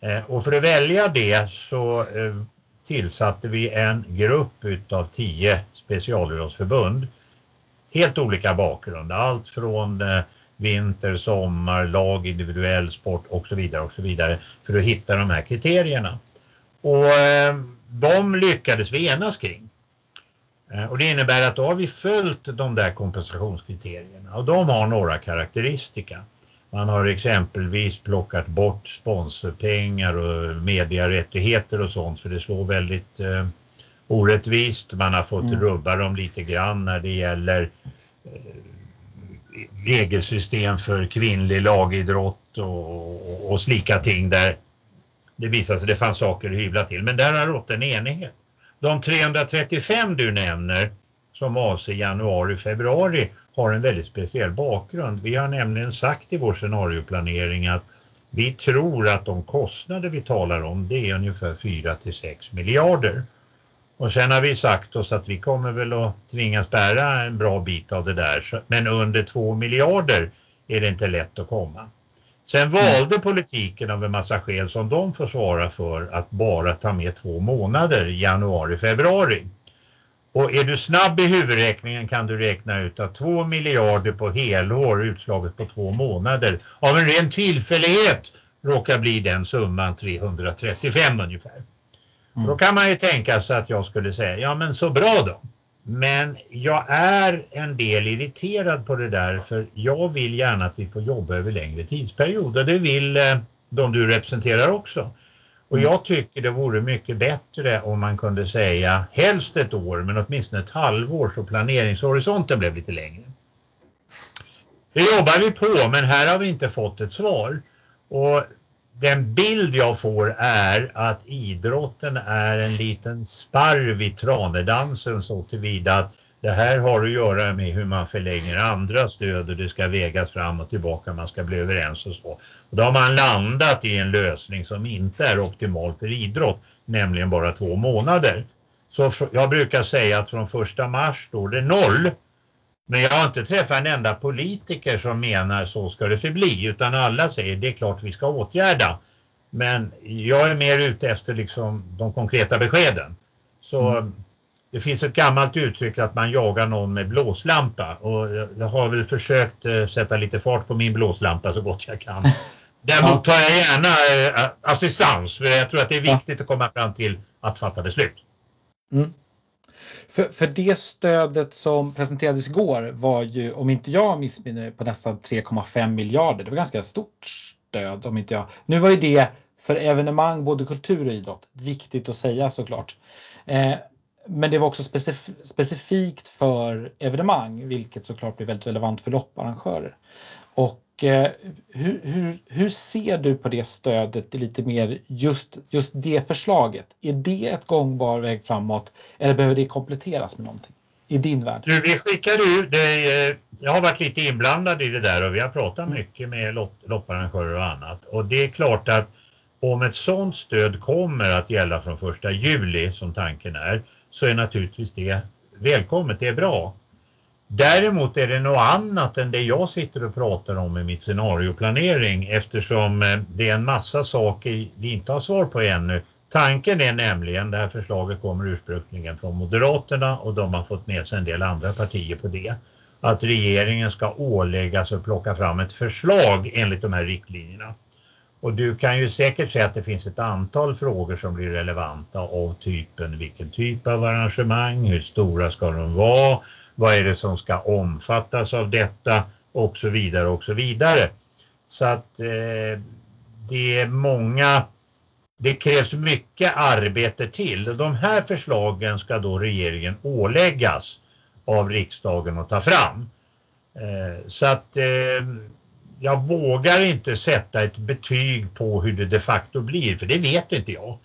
eh, och för att välja det så eh, tillsatte vi en grupp utav tio specialidrottsförbund. Helt olika bakgrund, allt från vinter, sommar, lag, individuell sport och så vidare och så vidare för att hitta de här kriterierna. Och de lyckades vi enas kring. Eh, och det innebär att då har vi följt de där kompensationskriterierna och de har några karaktäristika. Man har exempelvis plockat bort sponsorpengar och mediarättigheter och sånt för det slår väldigt eh, orättvist. Man har fått mm. rubba dem lite grann när det gäller eh, regelsystem för kvinnlig lagidrott och, och, och slika ting där det visade sig det fanns saker att hyvla till. Men där har rått en enighet. De 335 du nämner som avser januari, februari har en väldigt speciell bakgrund. Vi har nämligen sagt i vår scenarioplanering att vi tror att de kostnader vi talar om det är ungefär 4 till 6 miljarder. Och sen har vi sagt oss att vi kommer väl att tvingas bära en bra bit av det där. Men under 2 miljarder är det inte lätt att komma. Sen valde politiken av en massa skäl som de får svara för att bara ta med två månader, januari, februari. Och är du snabb i huvudräkningen kan du räkna ut att 2 miljarder på helår utslaget på två månader av en ren tillfällighet råkar bli den summan 335 ungefär. Mm. Då kan man ju tänka sig att jag skulle säga, ja men så bra då. Men jag är en del irriterad på det där för jag vill gärna att vi får jobba över längre tidsperiod och det vill eh, de du representerar också. Och mm. jag tycker det vore mycket bättre om man kunde säga helst ett år men åtminstone ett halvår så planeringshorisonten blev lite längre. Det jobbar vi på men här har vi inte fått ett svar. Och den bild jag får är att idrotten är en liten sparv i tranedansen så tillvida att det här har att göra med hur man förlänger andra stöd och det ska vägas fram och tillbaka, man ska bli överens och så. Och då har man landat i en lösning som inte är optimal för idrott, nämligen bara två månader. Så jag brukar säga att från första mars står det noll men jag har inte träffat en enda politiker som menar så ska det förbli utan alla säger det är klart vi ska åtgärda. Men jag är mer ute efter liksom de konkreta beskeden. Så mm. det finns ett gammalt uttryck att man jagar någon med blåslampa och jag har väl försökt eh, sätta lite fart på min blåslampa så gott jag kan. Däremot tar jag gärna eh, assistans för jag tror att det är viktigt att komma fram till att fatta beslut. Mm. För, för det stödet som presenterades igår var ju, om inte jag missminner mig, på nästan 3,5 miljarder. Det var ganska stort stöd om inte jag. Nu var ju det för evenemang, både kultur och idrott, viktigt att säga såklart. Eh, men det var också specif specifikt för evenemang, vilket såklart blir väldigt relevant för lopparrangörer. Och hur, hur, hur ser du på det stödet lite mer just, just det förslaget? Är det ett gångbar väg framåt eller behöver det kompletteras med någonting i din värld? Du, vi skickade ut det. Eh, jag har varit lite inblandad i det där och vi har pratat mycket med lopparrangörer och annat. Och det är klart att om ett sådant stöd kommer att gälla från första juli som tanken är så är naturligtvis det välkommet, det är bra. Däremot är det något annat än det jag sitter och pratar om i mitt scenarioplanering eftersom eh, det är en massa saker vi inte har svar på ännu. Tanken är nämligen, det här förslaget kommer ursprungligen från Moderaterna och de har fått med sig en del andra partier på det, att regeringen ska åläggas att plocka fram ett förslag enligt de här riktlinjerna. Och du kan ju säkert säga att det finns ett antal frågor som blir relevanta av typen vilken typ av arrangemang, hur stora ska de vara, vad är det som ska omfattas av detta och så vidare och så vidare. Så att eh, det är många, det krävs mycket arbete till. De här förslagen ska då regeringen åläggas av riksdagen att ta fram. Eh, så att eh, jag vågar inte sätta ett betyg på hur det de facto blir, för det vet inte jag.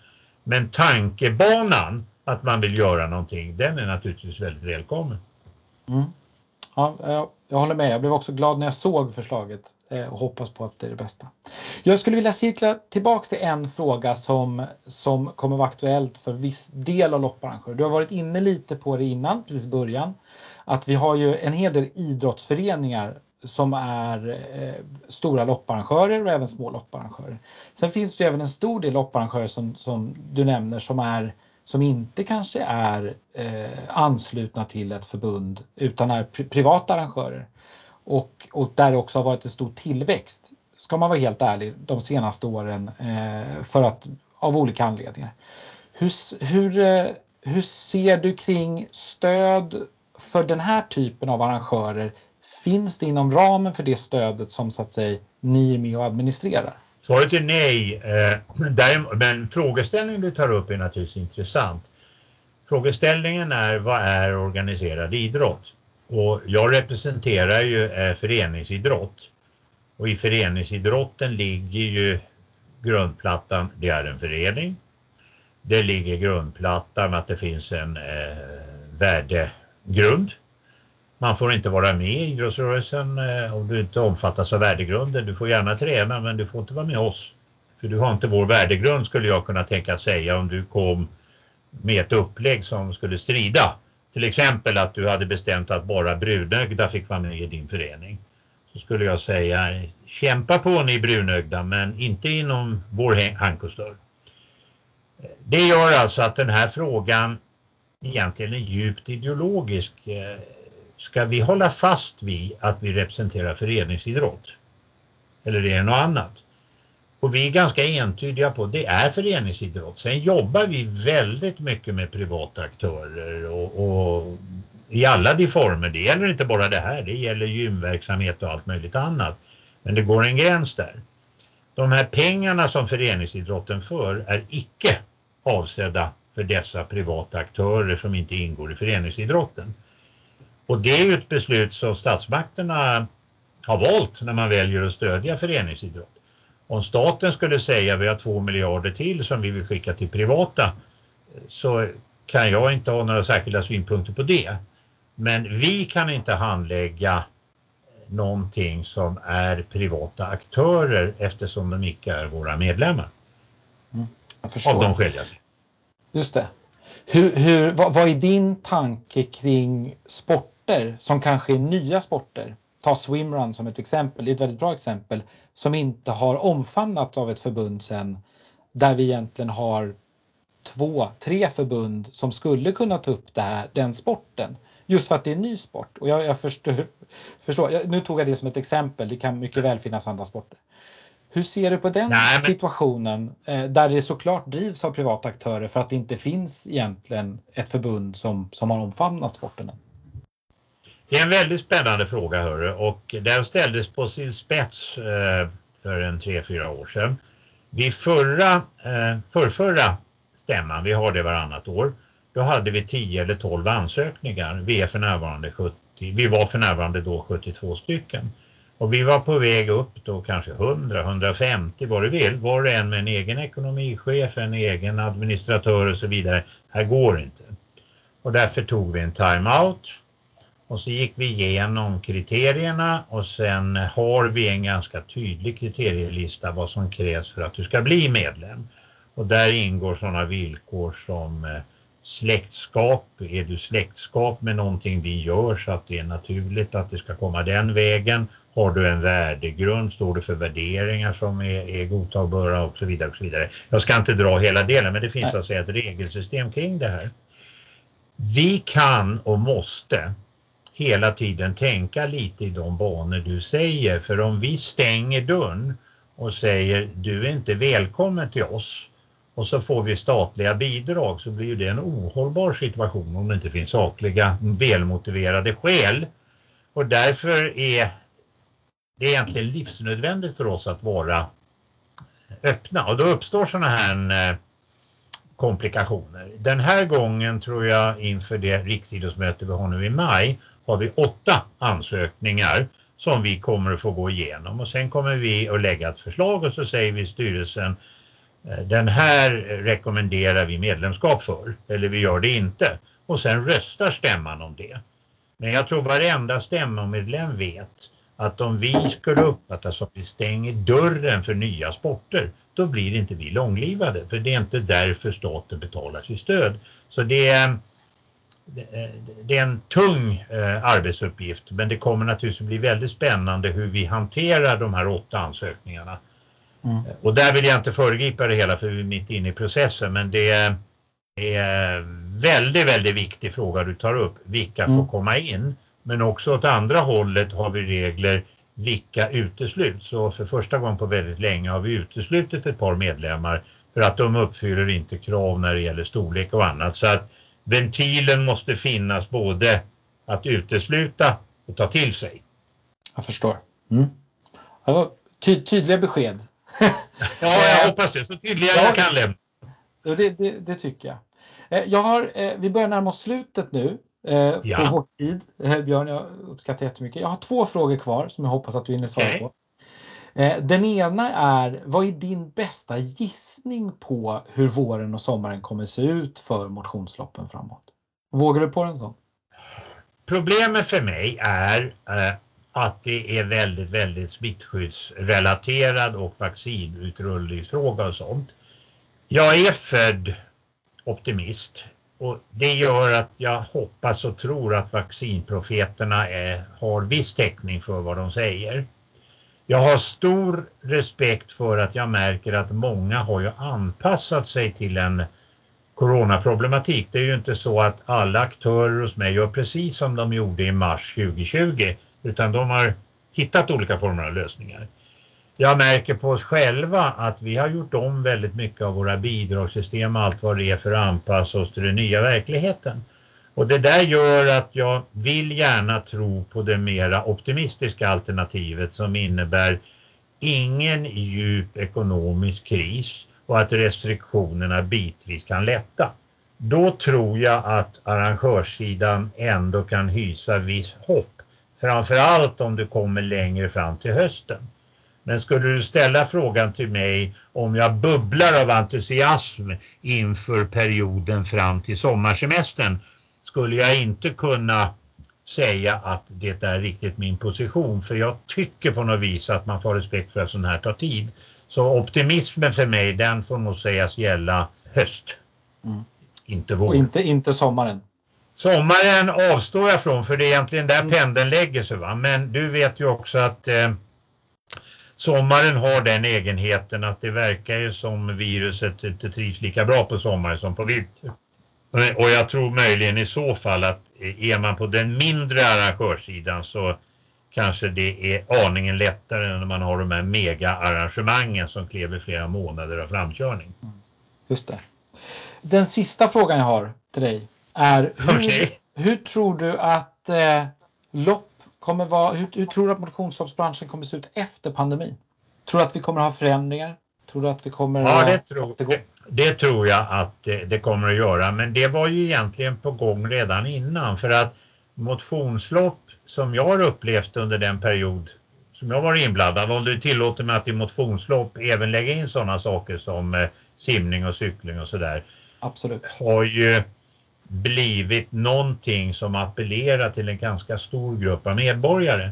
Men tankebanan att man vill göra någonting, den är naturligtvis väldigt välkommen. Mm. Ja, jag, håller med. Jag blev också glad när jag såg förslaget eh, och hoppas på att det är det bästa. Jag skulle vilja cirkla tillbaks till en fråga som, som kommer vara aktuellt för viss del av lopparrangörer. Du har varit inne lite på det innan, precis i början, att vi har ju en hel del idrottsföreningar som är eh, stora lopparrangörer och även små lopparrangörer. Sen finns det även en stor del lopparrangörer som, som du nämner som är som inte kanske är eh, anslutna till ett förbund utan är pri privata arrangörer. Och, och där det också har varit en stor tillväxt, ska man vara helt ärlig, de senaste åren eh, för att, av olika anledningar. Hur, hur, eh, hur ser du kring stöd för den här typen av arrangörer? Finns det inom ramen för det stödet som så att säga ni är med och administrerar? Svaret är nej. Eh, men frågeställningen du tar upp är naturligtvis intressant. Frågeställningen är vad är organiserad idrott? Och jag representerar ju eh, föreningsidrott. Och i föreningsidrotten ligger ju grundplattan, det är en förening. Det ligger grundplattan att det finns en eh, värdegrund man får inte vara med i idrottsrörelsen eh, om du inte omfattas av värdegrunden. Du får gärna träna men du får inte vara med oss. För du har inte vår värdegrund skulle jag kunna tänka säga om du kom med ett upplägg som skulle strida. Till exempel att du hade bestämt att bara brunögda fick vara med i din förening. Så skulle jag säga kämpa på ni brunögda men inte inom vår hankosdörr. Det gör alltså att den här frågan egentligen är djupt ideologisk. Eh, Ska vi hålla fast vid att vi representerar föreningsidrott? Eller är det något annat? Och vi är ganska entydiga på att det är föreningsidrott. Sen jobbar vi väldigt mycket med privata aktörer och, och i alla de former. Det gäller inte bara det här, det gäller gymverksamhet och allt möjligt annat. Men det går en gräns där. De här pengarna som föreningsidrotten för är icke avsedda för dessa privata aktörer som inte ingår i föreningsidrotten. Och det är ju ett beslut som statsmakterna har valt när man väljer att stödja föreningsidrott. Om staten skulle säga vi har två miljarder till som vi vill skicka till privata så kan jag inte ha några särskilda synpunkter på det. Men vi kan inte handlägga någonting som är privata aktörer eftersom de icke är våra medlemmar. Mm, Av de skäl Just det. Hur, hur, vad, vad är din tanke kring sport sporter som kanske är nya sporter, ta swimrun som ett exempel, det är ett väldigt bra exempel, som inte har omfamnats av ett förbund sen, där vi egentligen har två, tre förbund som skulle kunna ta upp det här, den sporten. Just för att det är en ny sport. Och jag, jag förstår, förstår jag, nu tog jag det som ett exempel, det kan mycket väl finnas andra sporter. Hur ser du på den Nej, situationen eh, där det såklart drivs av privata aktörer för att det inte finns egentligen ett förbund som, som har omfamnat sporten? Det är en väldigt spännande fråga hörru och den ställdes på sin spets eh, för en tre, fyra år sedan. Vid förra, eh, förrförra stämman, vi har det varannat år, då hade vi 10 eller 12 ansökningar. Vi är för närvarande 70, vi var för närvarande då 72 stycken. Och vi var på väg upp då kanske 100, 150 vad du vill. Var och en med en egen ekonomichef, en egen administratör och så vidare. Här går inte. Och därför tog vi en timeout. Och så gick vi igenom kriterierna och sen har vi en ganska tydlig kriterielista vad som krävs för att du ska bli medlem. Och där ingår sådana villkor som eh, släktskap. Är du släktskap med någonting vi gör så att det är naturligt att det ska komma den vägen. Har du en värdegrund? Står du för värderingar som är, är godtagbara och så vidare och så vidare. Jag ska inte dra hela delen men det finns alltså ett regelsystem kring det här. Vi kan och måste hela tiden tänka lite i de banor du säger för om vi stänger dörren och säger du är inte välkommen till oss och så får vi statliga bidrag så blir det en ohållbar situation om det inte finns sakliga välmotiverade skäl. Och därför är det egentligen livsnödvändigt för oss att vara öppna och då uppstår sådana här eh, komplikationer. Den här gången tror jag inför det riksidrottsmöte vi har nu i maj har vi åtta ansökningar som vi kommer att få gå igenom och sen kommer vi att lägga ett förslag och så säger vi styrelsen eh, den här rekommenderar vi medlemskap för eller vi gör det inte och sen röstar stämman om det. Men jag tror varenda stämmomedlem vet att om vi skulle uppfattas som att vi stänger dörren för nya sporter då blir inte vi långlivade för det är inte därför staten betalar sitt stöd. Så det är, det är en tung eh, arbetsuppgift men det kommer naturligtvis bli väldigt spännande hur vi hanterar de här åtta ansökningarna. Mm. Och där vill jag inte föregripa det hela för vi är mitt inne i processen men det är, en väldigt, väldigt viktig fråga du tar upp. Vilka mm. får komma in? Men också åt andra hållet har vi regler vilka utesluts. Så för första gången på väldigt länge har vi uteslutit ett par medlemmar för att de uppfyller inte krav när det gäller storlek och annat. Så att ventilen måste finnas både att utesluta och ta till sig. Jag förstår. Mm. Ty tydliga besked. ja, jag hoppas det. Så tydliga ja, jag kan lämna. Det, det, det, tycker jag. Eh, jag har, eh, vi börjar närma oss slutet nu eh, ja. på vår tid. Björn, jag uppskattar jättemycket. Jag har två frågor kvar som jag hoppas att du hinner svara på. Eh, den ena är, vad är din bästa gissning på hur våren och sommaren kommer se ut för motionsloppen framåt? Vågar du på en sån? Problemet för mig är eh, att det är väldigt, väldigt smittskyddsrelaterad och vaccinutrullningsfråga och sånt. Jag är född optimist och det gör att jag hoppas och tror att vaccinprofeterna är, har viss täckning för vad de säger. Jag har stor respekt för att jag märker att många har ju anpassat sig till en coronaproblematik. Det är ju inte så att alla aktörer hos mig gör precis som de gjorde i mars 2020 utan de har hittat olika former av lösningar. Jag märker på oss själva att vi har gjort om väldigt mycket av våra bidragssystem och allt vad det är för att anpassa oss till den nya verkligheten. Och det där gör att jag vill gärna tro på det mera optimistiska alternativet som innebär ingen djup ekonomisk kris och att restriktionerna bitvis kan lätta. Då tror jag att arrangörssidan ändå kan hysa viss hopp. Framförallt om det kommer längre fram till hösten. Men skulle du ställa frågan till mig om jag bubblar av entusiasm inför perioden fram till sommarsemestern skulle jag inte kunna säga att det är riktigt min position för jag tycker på något vis att man får respekt för att sånt här tar tid. Så optimismen för mig den får nog sägas gälla höst. Mm. Inte vår. Och inte, inte sommaren. Sommaren avstår jag från för det är egentligen där mm. pendeln lägger sig. Va? Men du vet ju också att eh, sommaren har den egenheten att det verkar ju som viruset inte trivs lika bra på sommaren som på vinter. Och jag tror möjligen i så fall att är man på den mindre arrangörssidan så kanske det är aningen lättare än när man har de här mega-arrangemangen som kräver flera månader av framkörning. Mm. Just det. Den sista frågan jag har till dig är hur, okay. hur tror du att eh, lopp kommer vara, hur, hur tror du att motionsloppsbranschen kommer se ut efter pandemin? Tror du att vi kommer ha förändringar? Tror du att vi kommer ja, det tror, det, det tror jag att det, det, kommer att göra men det var ju egentligen på gång redan innan för att motionslopp som jag har upplevt under den period som jag var inblandad, om du tillåter mig att i motionslopp även lägga in sådana saker som eh, simning och cykling och sådär. Absolut. Har ju blivit någonting som appellerar till en ganska stor grupp av medborgare.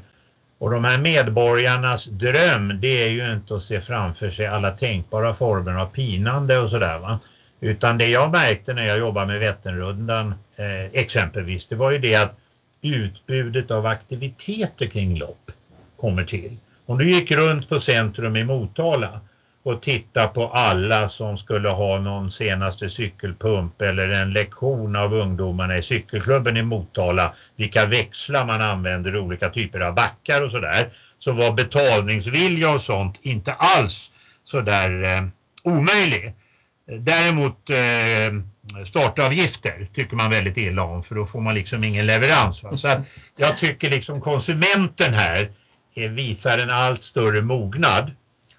Och de här medborgarnas dröm det är ju inte att se framför sig alla tänkbara former av pinande och sådär va. Utan det jag märkte när jag jobbade med Vätternrundan eh, exempelvis det var ju det att utbudet av aktiviteter kring lopp kommer till. Om du gick runt på centrum i Motala och titta på alla som skulle ha någon senaste cykelpump eller en lektion av ungdomarna i cykelklubben i Motala, vilka växlar man använder i olika typer av backar och sådär, så var betalningsvilja och sånt inte alls sådär eh, omöjlig. Däremot eh, startavgifter tycker man väldigt illa om för då får man liksom ingen leverans. Va? Så att jag tycker liksom konsumenten här eh, visar en allt större mognad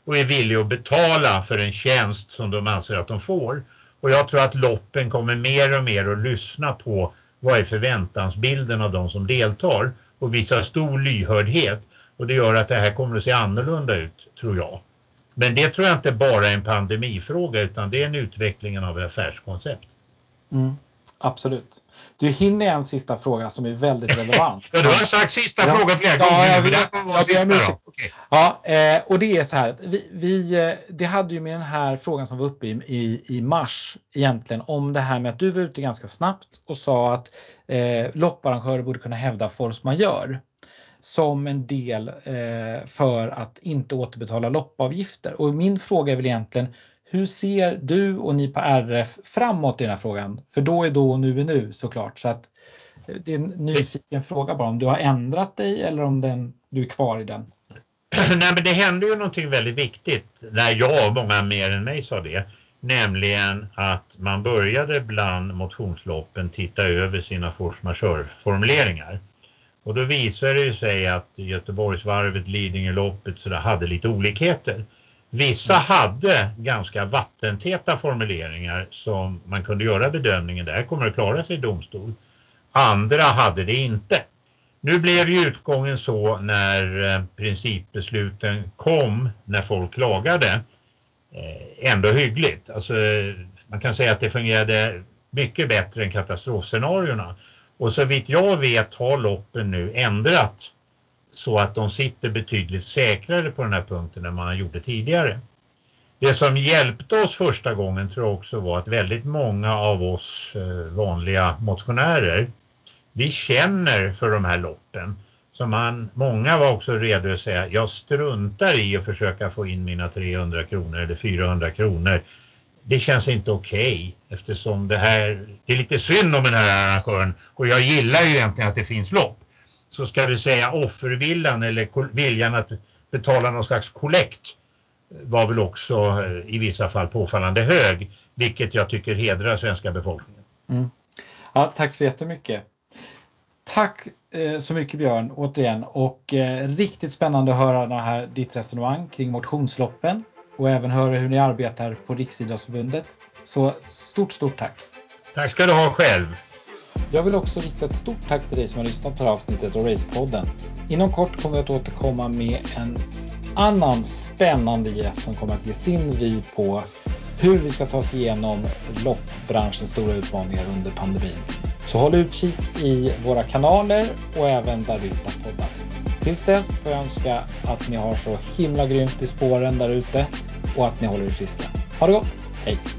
och är villig att betala för en tjänst som de anser att de får. Och jag tror att loppen kommer mer och mer att lyssna på vad är förväntansbilden av de som deltar och visar stor lyhördhet. Och det gör att det här kommer att se annorlunda ut, tror jag. Men det tror jag inte bara är en pandemifråga utan det är en utveckling av affärskoncept. Mm, absolut. Du hinner en sista fråga som är väldigt relevant. ja, du har sagt sista ja. frågan flera gånger. Ja, jag vill, jag, jag, okay. ja eh, och det är så här. Vi, vi, eh, det hade ju med den här frågan som var uppe i, i, i mars egentligen om det här med att du var ute ganska snabbt och sa att eh, lopparrangörer borde kunna hävda force majeure som en del eh, för att inte återbetala loppavgifter. Och min fråga är väl egentligen hur ser du och ni på RF framåt i den här frågan? För då är då och nu är nu såklart. Så att eh, det är en nyfiken fråga bara om du har ändrat dig eller om den, du är kvar i den. Nej men det hände ju någonting väldigt viktigt när jag och många mer än mig sa det. Nämligen att man började bland motionsloppen titta över sina force majeure-formuleringar. Och då visade det sig att Göteborgsvarvet, Lidingöloppet så hade lite olikheter. Vissa mm. hade ganska vattentäta formuleringar som man kunde göra bedömningen, där kommer att klara sig i domstol. Andra hade det inte. Nu blev ju utgången så när eh, principbesluten kom, när folk klagade, eh, ändå hyggligt. Alltså, man kan säga att det fungerade mycket bättre än katastrofscenarierna. Och så vitt jag vet har loppen nu ändrat så att de sitter betydligt säkrare på den här punkten än man gjorde tidigare. Det som hjälpte oss första gången tror jag också var att väldigt många av oss eh, vanliga motionärer, vi känner för de här loppen. Så man, många var också redo att säga, jag struntar i att försöka få in mina 300 kronor eller 400 kronor det känns inte okej okay, eftersom det här, det är lite synd om den här arrangören och jag gillar ju egentligen att det finns lopp. Så ska vi säga offerviljan eller viljan att betala någon slags kollekt var väl också eh, i vissa fall påfallande hög, vilket jag tycker hedrar svenska befolkningen. Mm. Ja, tack så jättemycket. Tack eh, så mycket Björn återigen och eh, riktigt spännande att höra här, ditt resonemang kring motionsloppen och även höra hur ni arbetar på Riksidrottsförbundet. Så stort, stort tack! Tack ska du ha själv! Jag vill också rikta ett stort tack till dig som har lyssnat på det här avsnittet av Racepodden. Inom kort kommer vi att återkomma med en annan spännande gäst som kommer att ge sin vy på hur vi ska ta oss igenom loppbranschens stora utmaningar under pandemin. Så håll utkik i våra kanaler och även där du hittar poddar. Tills dess får jag önska att ni har så himla grymt i spåren där ute och att ni håller er friska. Ha det gott! Hej!